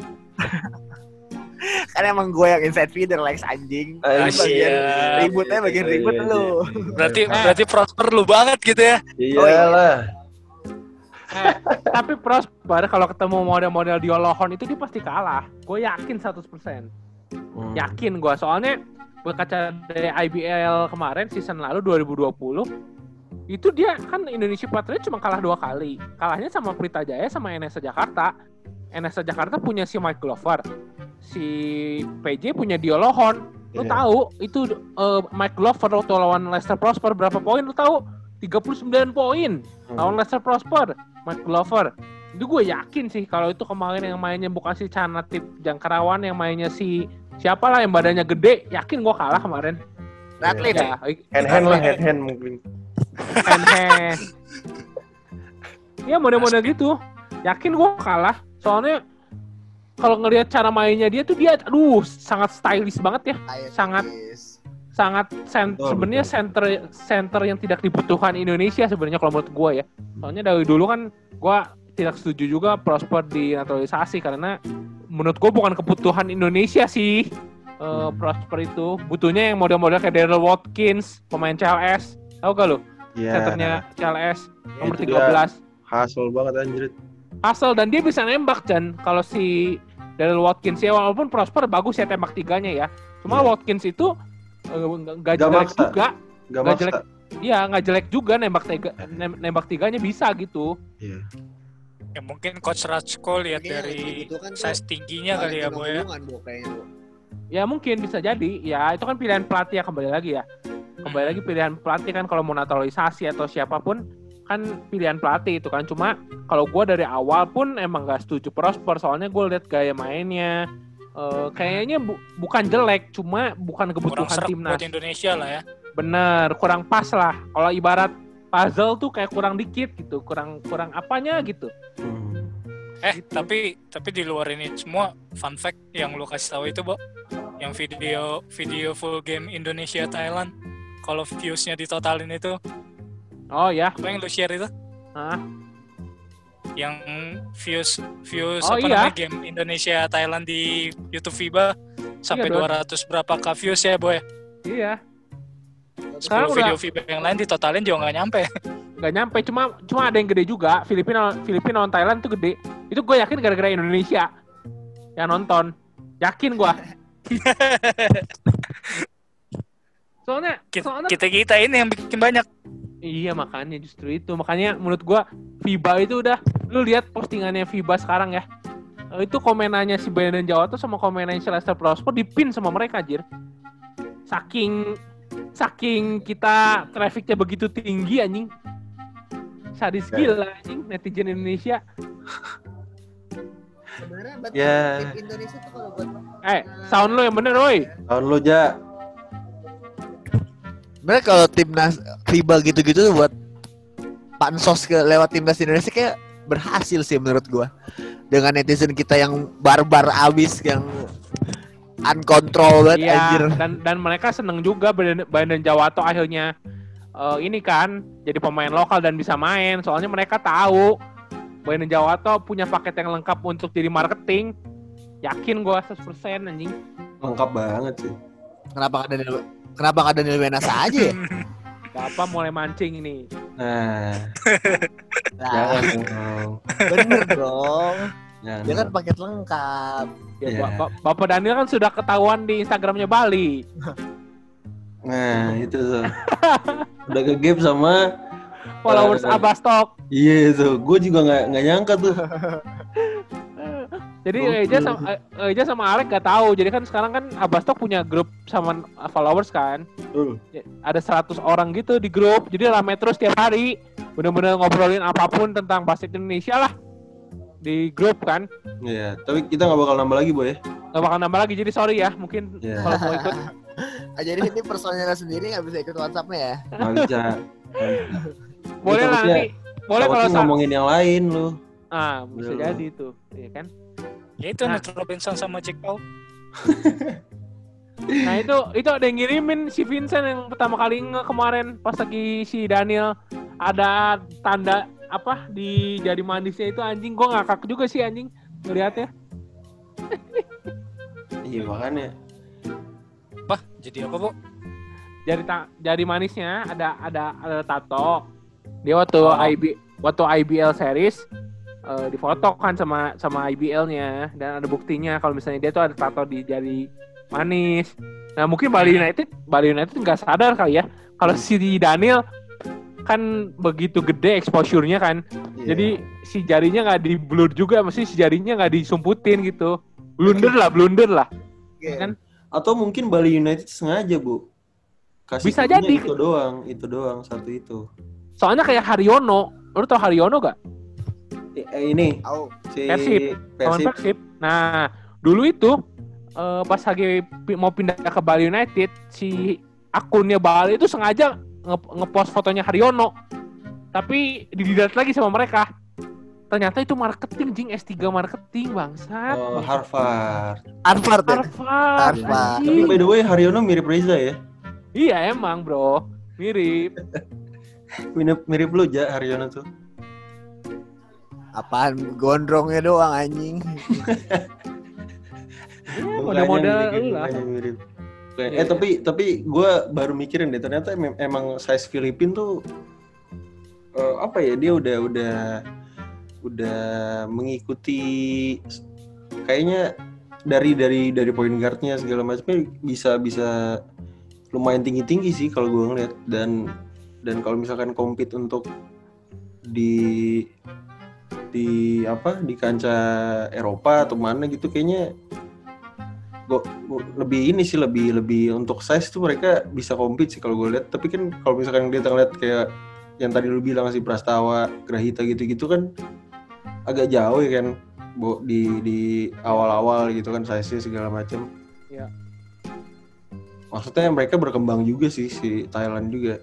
S1: kan emang gue yang inside feeder Lex anjing Ini bagian
S5: iya.
S1: ributnya bagian
S2: Iya,
S1: ribut
S2: iya,
S1: lu
S5: Berarti
S4: Eh.
S5: berarti prosper lu banget gitu ya.
S2: Iyalah.
S4: eh, tapi Prosper kalau ketemu model-model di Olohon itu dia pasti kalah gue yakin 100%
S2: Hmm.
S4: yakin gue soalnya berkaca dari IBL kemarin season lalu 2020 itu dia kan Indonesia Patriot cuma kalah dua kali. Kalahnya sama Pelita Jaya sama NS Jakarta. NS Jakarta punya si Mike Glover. Si PJ punya Diolohon. Lo
S2: Iya.
S4: tahu itu eh, Mike Glover waktu lawan Leicester Prosper berapa poin lo tahu? 39 poin
S2: Hmm.
S4: lawan Leicester Prosper. Mike Glover. Itu gue yakin sih kalau itu kemarin yang mainnya bukan si Canatip Jangkarawan yang mainnya si siapa lah yang badannya gede, yakin gue kalah kemarin.
S1: Atlet
S4: Ya,
S1: ya.
S2: Hand hand lah hand hand mungkin.
S4: hand hand. Iya model-model gitu. Yakin gue kalah. Soalnya kalau ngelihat cara mainnya dia tuh dia aduh sangat stylish banget ya. Sangat- Sangat sen-
S2: Betul,
S4: sebenarnya center center yang tidak dibutuhkan Indonesia sebenarnya kalau menurut gue ya. Soalnya dari dulu kan gue tidak setuju juga Prosper dinaturalisasi karena menurut gue bukan kebutuhan Indonesia sih. eh,
S2: Hmm.
S4: Prosper itu butuhnya yang model-model kayak Daryl Watkins, pemain CLS. Tahu gak lu?
S2: Iya.
S4: centernya CLS nomor
S2: dia.
S4: 13
S2: Hasil banget anjir.
S4: Asal dan dia bisa nembak Chan kalau si Daryl Watkins ya walaupun Prosper bagus ya tembak tiganya ya cuma
S2: Iya.
S4: Watkins itu eh, nggak jelek
S2: maksa.
S4: juga
S2: Gak
S4: Nggak jelek. iya nggak jelek juga nembak tiga nem- nembak tiganya bisa gitu
S2: Iya.
S5: Ya mungkin coach Ratsko lihat dari
S1: gitu kan
S5: size tingginya kali ya boy ya.
S4: ya mungkin bisa jadi ya itu kan pilihan pelatih ya kembali lagi ya kembali lagi pilihan pelatih kan kalau mau naturalisasi atau siapa pun kan pilihan pelatih itu kan cuma kalau gue dari awal pun emang gak setuju Prosper soalnya gue lihat gaya mainnya eh, kayaknya bu- bukan jelek cuma bukan kebutuhan timnas
S5: buat Indonesia lah ya.
S4: bener kurang pas lah kalau ibarat puzzle tuh kayak kurang dikit gitu kurang kurang apanya gitu
S2: Hmm.
S5: Eh
S4: Gitu.
S5: tapi tapi di luar ini semua fun fact yang lu kasih tahu itu, Bo. Yang video video full game Indonesia Thailand kalau viewsnya ditotalin itu
S4: oh ya
S5: apa yang lu share itu?
S4: Hah?
S5: Yang views views
S4: Oh,
S5: apa
S4: iya.
S5: namanya game Indonesia Thailand di YouTube FIBA sampai
S4: Iya, Don.
S5: 200 berapa k views ya, Boy?
S4: iya
S5: 10
S4: Sekarang
S5: video
S4: udah-
S5: FIBA yang lain ditotalin juga nggak nyampe.
S4: nggak nyampe cuma cuma ada yang gede juga Filipina Filipina lawan Thailand itu gede itu gue yakin gara-gara Indonesia yang nonton yakin gue soalnya soalnya
S5: Kita kita ini yang bikin banyak.
S4: Iya makanya justru itu makanya menurut gue FIBA itu udah lu lihat postingannya FIBA sekarang ya Eh, itu komenannya si Brandon Jawa tuh sama komenannya si Lester Prosper dipin sama mereka anjir saking saking kita trafficnya begitu tinggi anjing sadis
S2: Ya.
S4: gila anjing netizen Indonesia
S1: Sebenarnya
S2: Ya.
S1: tim Indonesia tuh kalau buat
S4: eh sound lu yang bener woi
S2: Tahun lo ja.
S1: Sebenarnya kalau timnas FIBA gitu-gitu tuh buat pansos ke lewat timnas Indonesia kayak berhasil sih menurut gua. Dengan netizen kita yang barbar abis yang uncontrol banget
S4: iya
S1: anjir.
S4: dan dan mereka seneng juga Brandon, Jawato akhirnya eh, ini kan jadi pemain lokal dan bisa main soalnya mereka tahu Brandon Jawato punya paket yang lengkap untuk jadi marketing yakin gua 100% anjing
S2: Lengkap banget sih.
S1: Kenapa Daniel Kenapa nggak Daniel Wenasa aja ya?
S4: Gak apa mulai mancing ini
S2: Nah,
S1: Nah,
S2: jangan dong.
S1: bener dong.
S2: Jangan.
S1: Dia kan paket lengkap.
S4: ya,
S2: Iya.
S4: Ba- Ba- Bapak Daniel kan sudah ketahuan di Instagramnya Bali
S2: Nah, itu tuh. Udah ke game sama
S4: followers
S2: Eh,
S4: Abastok
S2: Iya itu, gue juga nggak nggak nyangka tuh.
S4: Jadi
S2: Gokil.
S4: Eja sama eh, Eja sama Alek gak tahu. Jadi kan sekarang kan Abastok punya grup sama followers kan.
S2: Betul.
S4: Ya, Ada 100 orang gitu di grup. Jadi rame terus tiap hari. Bener-bener ngobrolin apa pun tentang basket Indonesia lah. Di grup kan.
S2: Iya, tapi kita nggak bakal nambah lagi, boy.
S4: Gak bakal nambah lagi. Jadi sorry ya. Mungkin
S2: Iya.
S4: kalau mau ikut.
S1: Ah, jadi ini personilnya sendiri nggak bisa ikut WhatsAppnya ya?
S2: Nggak bisa.
S4: Boleh lah nanti. Boleh kalau
S2: ngomongin yang lain lu.
S4: Ah, bisa
S2: Bener.
S4: jadi tuh. Iya kan?
S5: Ya itu
S4: Nah.
S5: Nate Robinson sama Jack Paul.
S4: Nah itu itu ada yang ngirimin si Vincent yang pertama kali nge kemarin pas lagi si Daniel ada tanda apa di jari manisnya itu anjing gua ngakak juga sih anjing ngeliatnya
S2: Iya makanya.
S5: Apa? Jadi apa, Bu?
S4: jari ta- jari manisnya ada ada ada tato dia waktu
S5: Oh.
S4: IB waktu IBL series eh, difoto kan sama sama IBL-nya dan ada buktinya kalau misalnya dia tuh ada tato di jari manis. Nah mungkin Bali United Bali United nggak sadar kali ya kalau si Daniel kan begitu gede exposure-nya kan.
S1: Iya.
S4: Jadi si jarinya nggak di blur juga, mesti si jarinya nggak disumputin gitu. Blunder lah, blunder lah.
S1: Iya.
S4: kan?
S2: Atau mungkin Bali United sengaja, Bu. Kasih
S4: Bisa jadi.
S2: Itu doang, itu doang, satu itu.
S4: Soalnya kayak Haryono, lu tau Haryono gak?
S2: Eh, ini
S1: Au.
S2: si
S4: Persib. Lawan
S2: Persib.
S4: Persib. Nah, dulu itu eh, pas lagi mau pindah ke Bali United, si akunnya Bali itu sengaja nge- ngepost fotonya Haryono. Tapi dididat lagi sama mereka. Ternyata itu marketing, jing S3 marketing, bangsat.
S2: Oh, Harvard.
S1: Harvard ya?
S4: Harvard.
S1: Harvard.
S2: Tapi by the way Haryono mirip Reza ya.
S4: Iya emang bro, mirip.
S2: Mirip, mirip lu ja Haryono tuh.
S1: Apaan gondrongnya doang anjing.
S4: Ya,
S2: Mukanya
S4: model-model lu lah.
S2: mirip.
S4: Iya,
S2: eh tapi tapi gue baru mikirin deh ternyata em- emang size Filipin tuh eh, apa ya dia udah udah udah mengikuti kayaknya dari dari dari point guardnya segala macamnya bisa bisa lumayan tinggi tinggi sih kalau gue ngeliat dan dan kalau misalkan compete untuk di di apa di kancah Eropa atau mana gitu kayaknya gua, gua- lebih ini sih lebih lebih untuk size tuh mereka bisa compete sih kalau gue lihat. Tapi kan kalau misalkan dia ngeliat kayak yang tadi lu bilang si Prastawa Grahita gitu-gitu kan agak jauh ya kan Bo, di di awal-awal gitu kan size-nya segala macam
S4: Iya.
S2: maksudnya mereka berkembang juga sih si Thailand juga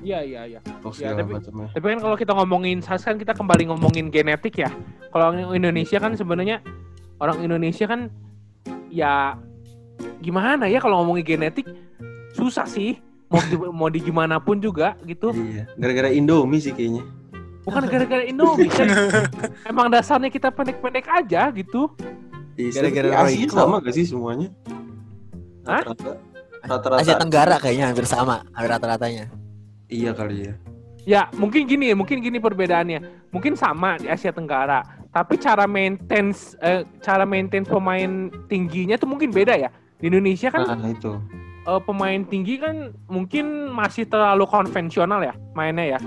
S4: Iya iya iya.
S2: untuk
S4: Ya, tapi-
S2: macamnya
S4: Tapi kan kalau kita ngomongin size kan kita kembali ngomongin genetik ya. Kalau Indonesia kan sebenarnya orang Indonesia kan ya gimana ya kalau ngomongin genetik susah sih. Mau di, mau di gimana pun juga gitu.
S2: iya gara-gara Indomie sih kayaknya
S4: Bukan gara-gara Indomie kan. Emang dasarnya kita pendek-pendek aja gitu.
S2: Iya,
S1: Gara-gara
S2: Asia sama gak sih semuanya
S4: Hah?
S2: rata-rata rata-rata
S1: Asia Tenggara kayaknya hampir sama, hampir rata-ratanya.
S2: Iya kali ya
S4: Ya mungkin gini, mungkin gini perbedaannya. Mungkin sama di Asia Tenggara, tapi cara maintain eh, cara maintain pemain tingginya tuh mungkin beda ya. Di Indonesia kan
S2: nah itu
S4: eh, pemain tinggi kan mungkin masih terlalu konvensional ya mainnya ya.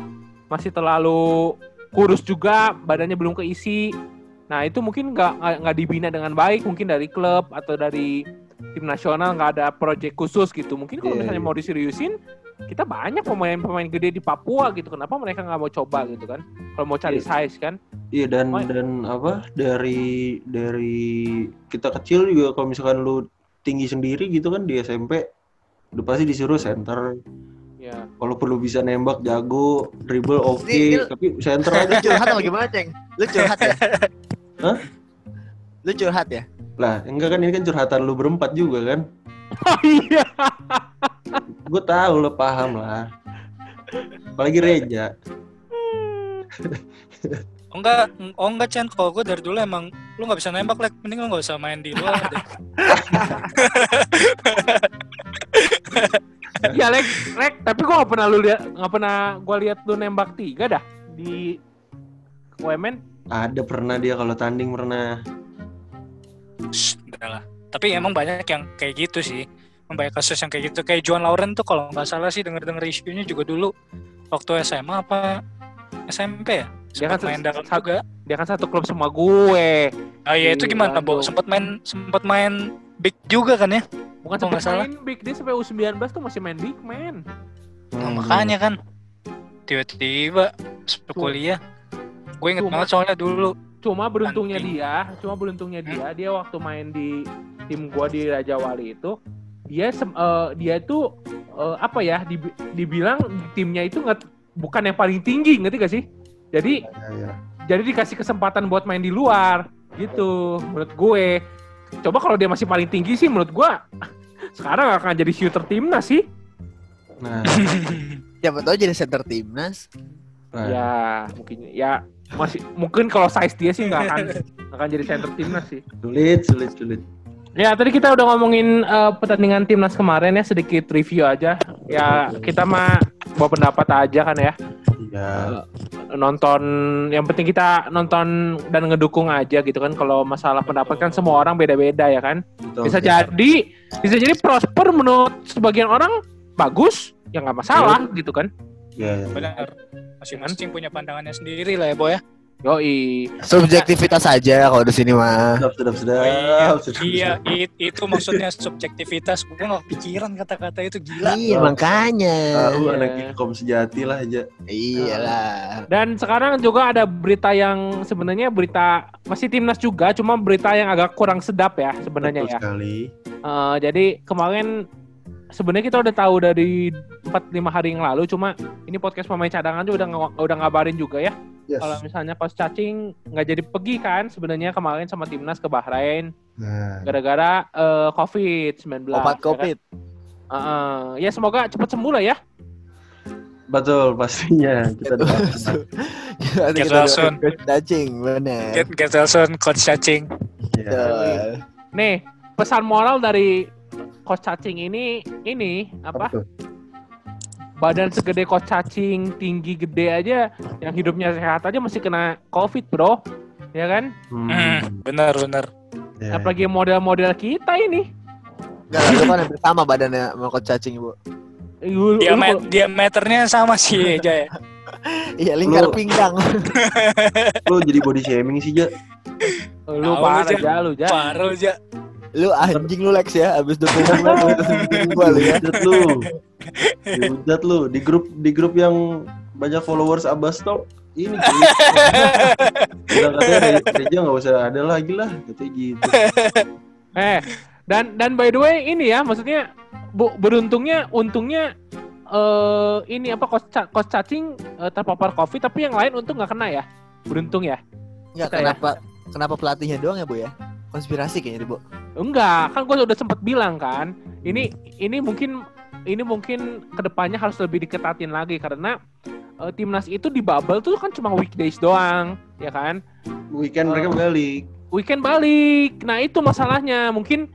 S4: Masih terlalu kurus juga, badannya belum keisi. Nah itu mungkin nggak nggak- dibina dengan baik, mungkin dari klub atau dari tim nasional nggak ada proyek khusus gitu. Mungkin kalau
S2: Iya,
S4: misalnya
S2: iya.
S4: mau diseriusin, kita banyak pemain-pemain gede di Papua gitu. Kenapa mereka nggak mau coba gitu kan? Kalau mau cari
S2: Iya.
S4: size kan?
S2: Iya dan
S4: Main.
S2: dan apa dari dari kita kecil juga kalau misalkan lu tinggi sendiri gitu kan di SMP udah pasti disuruh center.
S4: Ya.
S2: Walaupun lu bisa nembak jago, dribble oke,
S1: Ini-
S2: tapi center
S1: Lu
S2: aja.
S1: curhat apa gimana, Ceng? Lu curhat ya?
S2: Hah?
S1: Lu curhat ya?
S2: lah, enggak kan ini kan curhatan lu berempat juga kan.
S4: Oh iya.
S2: Gue tahu lo paham lah. Apalagi Reja.
S5: Oh enggak, oh enggak Chan, kalau gue dari dulu emang lu nggak bisa nembak, like mending lu nggak usah main di luar deh.
S4: Ya Lek, Lek, tapi gua nggak pernah lu lihat, nggak pernah gua lihat lu nembak tiga dah di UMN.
S2: Ada pernah dia kalau tanding pernah.
S5: Shh, enggak lah. Tapi emang banyak yang kayak gitu sih. Banyak kasus yang kayak gitu. Kayak Juan Lauren tuh kalau nggak salah sih denger-denger isunya juga dulu waktu SMA apa SMP ya?
S4: Dia kan
S5: Sempat main dalam
S4: satu-
S5: juga.
S4: Dia kan satu klub sama gue.
S5: Oh iya itu gimana?
S4: Bandung.
S5: Sempat main sempat main big juga kan ya?
S4: Bukan
S5: salah.
S4: main big dia sampai U19 tuh masih main big man.
S5: Nah,
S2: Hmm.
S5: makanya kan tiba-tiba kuliah gue inget
S4: Cuma-
S5: banget soalnya dulu
S4: Cuma beruntungnya
S5: Anjing.
S4: dia, cuma beruntungnya dia, dia waktu main di tim gua di Raja Wali itu, dia eh, dia itu eh, apa ya? dibi- dibilang timnya itu nggak bukan yang paling tinggi, ngerti gak sih? Jadi
S2: Ya, ya.
S4: jadi dikasih kesempatan buat main di luar gitu menurut gue coba kalau dia masih paling tinggi sih menurut gue sekarang akan jadi shooter timnas sih
S2: Nah,
S1: Siapa tahu jadi center timnas.
S2: nah.
S4: ya mungkin ya masih mungkin kalau size dia sih nggak akan nggak akan jadi center timnas sih
S2: sulit, sulit, sulit.
S4: Ya tadi kita udah ngomongin eh, pertandingan timnas kemarin ya sedikit review aja ya kita mah bawa pendapat aja kan ya
S2: Ya,
S4: nonton yang penting kita nonton dan ngedukung aja gitu kan kalau masalah pendapat kan semua orang beda-beda ya kan
S2: betul.
S4: bisa jadi bisa jadi prosper menurut sebagian orang bagus ya nggak masalah gitu kan
S2: Ya, ya.
S5: Benar. Masing-masing punya pandangannya sendiri lah ya, Boy ya.
S4: Yoi.
S1: Subjektivitas aja kalau di sini mah.
S2: Sedap, sedap, sedap.
S5: Oh, iya,
S2: sedap,
S5: iya it- itu maksudnya subjektivitas. Gue nggak pikiran kata-kata itu gila.
S1: Iya makanya.
S2: Tahu
S4: Iya.
S2: anak Ilkom sejati lah aja.
S1: Iyalah.
S4: Dan sekarang juga ada berita yang sebenarnya berita masih timnas juga, cuma berita yang agak kurang sedap ya sebenarnya ya.
S2: sekali.
S4: Eh, jadi kemarin sebenarnya kita udah tahu dari 4-5 hari yang lalu, cuma ini podcast pemain cadangan juga udah udah ngabarin juga ya.
S2: Yes.
S4: Kalau misalnya Coach Cacing nggak jadi pergi kan sebenarnya kemarin sama timnas ke Bahrain
S2: Nah,
S4: gara-gara eh, COVID-19.
S1: Obat
S4: ya kan?
S1: covid.
S4: Heeh. ya semoga cepat sembuh lah ya.
S2: betul pastinya kita doakan.
S5: Get
S1: kita
S5: well
S1: doain
S5: soon.
S1: Coach Cacing, bener.
S5: Get Gettelson, coach cacing.
S2: Iya.
S1: Betul.
S4: Nih, pesan moral dari Coach Cacing ini ini
S2: Apa
S4: apa? Badan segede Coach Cacing, tinggi gede aja yang hidupnya sehat aja masih kena Covid, Bro. Ya kan?
S5: Hmm,
S2: Hmm.
S5: benar benar.
S2: Ya,
S4: Apalagi model-model kita ini.
S1: Enggak lah, lu kan hampir sama badannya sama Coach Cacing, Bu.
S5: Diamet- diameternya sama sih aja ya.
S1: Iya, lingkar
S2: Lu-
S1: pinggang.
S2: Lu jadi body shaming sih, Ja.
S4: lu parah
S5: Ja.
S4: lu, Ja.
S5: Parah aja.
S1: Lu anjing lu Lex ya, abis dukung gua, lu terus bikin gua lu ya.
S2: Dihujat lu. Dihujat lu di grup di grup yang banyak followers Abbas Talk. Ini. Udah katanya Reja nggak usah ada lagi lah, katanya gitu.
S4: Eh, dan dan by the way ini ya, maksudnya bu, beruntungnya untungnya eh ini apa Ca- Coach Cacing eh, terpapar Covid tapi yang lain untung nggak kena ya. Beruntung ya.
S1: Enggak
S4: Kita ya.
S1: kenapa kenapa pelatihnya doang ya, Bu ya? Konspirasi kayaknya, Bu.
S4: Enggak, kan gue udah sempet bilang kan. Ini ini mungkin ini mungkin ke depannya harus lebih diketatin lagi karena eh, timnas itu di bubble tuh kan cuma weekdays doang, ya kan?
S2: Weekend mereka balik.
S4: Weekend balik. Nah itu masalahnya. Mungkin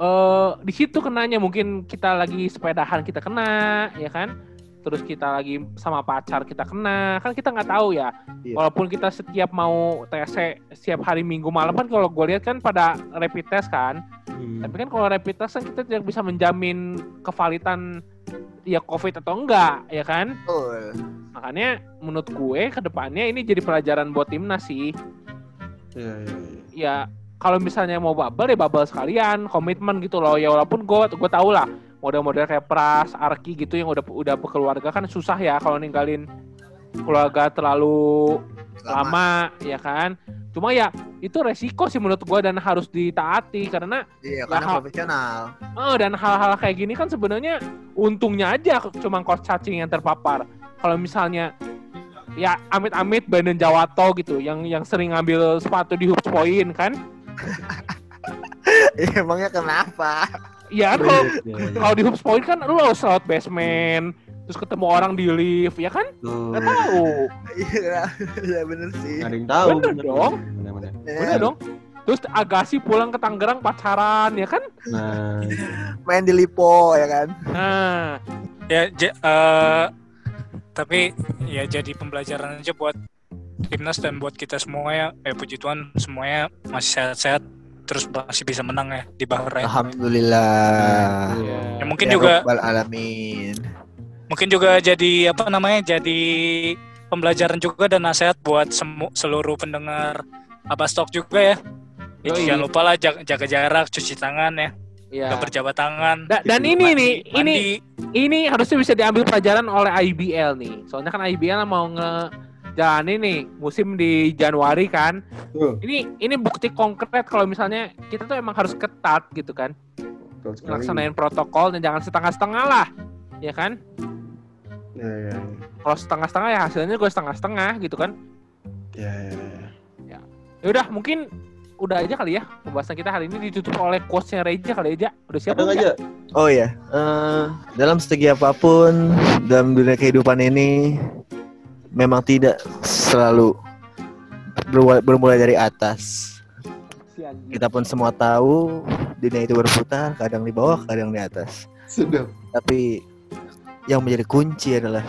S4: eh di situ kenanya. Mungkin kita lagi sepedahan kita kena, ya kan? Terus kita lagi sama pacar kita kena, kan kita nggak tahu ya.
S2: Iya.
S4: Walaupun kita setiap mau TC setiap hari Minggu malam kan kalau gue lihat kan pada rapid test kan.
S2: Hmm.
S4: Tapi kan kalau rapid test kan kita tidak bisa menjamin kevalitan ya COVID atau enggak, ya kan?
S1: Betul.
S4: Makanya menurut gue ke depannya ini jadi pelajaran buat timnas sih.
S2: Iya.
S4: Ya kalau misalnya mau bubble ya bubble sekalian, komitmen gitu loh. Ya walaupun gue gue tau lah model-model kayak Pras, Arki gitu yang udah udah berkeluarga kan susah ya kalau ninggalin keluarga terlalu lama, ya kan. Cuma ya itu resiko sih menurut gue dan harus ditaati karena
S1: Iya, karena
S4: Ya,
S1: profesional.
S4: Oh, dan hal-hal kayak gini kan sebenarnya untungnya aja cuma coach cacing yang terpapar. Kalau misalnya ya amit-amit Brandon Jawato gitu yang yang sering ngambil sepatu di hoops point kan.
S1: Iya, emangnya kenapa?
S4: Ya kan kalau
S2: Iya, iya.
S4: kalau di hoops point kan lu harus lewat basement terus ketemu orang di lift ya kan? Nggak tahu.
S1: Iya, iya bener sih.
S2: Nggak ada yang tahu.
S4: Bener dong.
S2: Bener, bener.
S4: Bener dong. Terus Agassi pulang ke Tangerang pacaran ya kan?
S2: Nah,
S1: Main di Lipo ya kan.
S4: Nah,
S5: Ya, ja- eh, tapi ya jadi pembelajaran aja buat timnas dan buat kita semua ya. Eh puji Tuhan semuanya masih sehat-sehat terus masih bisa menang ya di Bahrain.
S1: Alhamdulillah.
S4: ya.
S5: Ya mungkin
S1: Ya
S5: juga
S1: alamin.
S5: mungkin juga jadi apa namanya jadi pembelajaran juga dan nasihat buat semu- seluruh pendengar Abastok juga ya. Ya,
S4: Yoi.
S5: jangan lupa lah jaga, jaga jarak, cuci tangan ya,
S4: ya.
S5: nggak berjabat tangan.
S4: Da- dan
S2: Gitu,
S4: ini
S5: mandi-
S4: nih, ini
S5: mandi.
S4: ini harusnya bisa diambil pelajaran oleh IBL nih. Soalnya kan IBL mau ngejalanin nih musim di Januari kan.
S2: tuh.
S4: Ini ini bukti konkret kalau misalnya kita tuh emang harus ketat gitu kan.
S2: betul sekali.
S4: Laksanain protokol dan jangan setengah-setengah lah. Ya kan?
S2: Iya, iya,
S4: Kalau setengah-setengah ya hasilnya gue setengah-setengah gitu kan.
S2: iya. Iya, iya, iya.
S4: Ya udah mungkin udah aja kali ya pembahasan kita hari ini ditutup oleh quotes-nya Reja kali aja. Udah siap
S2: Ada aja?
S1: Oh ya, eh, dalam segi apa pun dalam dunia kehidupan ini memang tidak selalu bermulai dari atas. Kita pun semua tahu dunia itu berputar, kadang di bawah, kadang di atas.
S2: Sudah.
S1: Tapi yang menjadi kunci adalah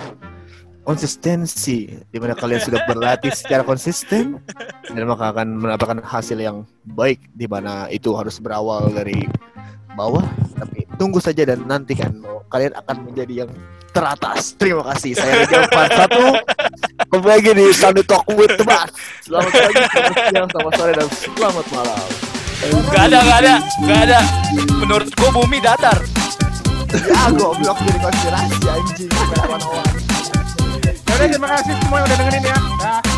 S1: konsistensi di mana kalian sudah berlatih secara konsisten dan maka akan mendapatkan hasil yang baik di mana itu harus berawal dari bawah tapi tunggu saja dan nantikan kalian akan menjadi yang teratas. Terima kasih. Saya Rega 41. Kembali lagi di Sunday Talk with the Bas. Selamat pagi, selamat siang, selamat sore, dan selamat malam.
S5: Gak ada, gak ada, gak ada. Menurut gua bumi datar.
S1: Ya, goblok jadi konspirasi anjing. Kawan-kawan.
S4: Yaudah terima kasih semua yang udah dengerin ya. Dah.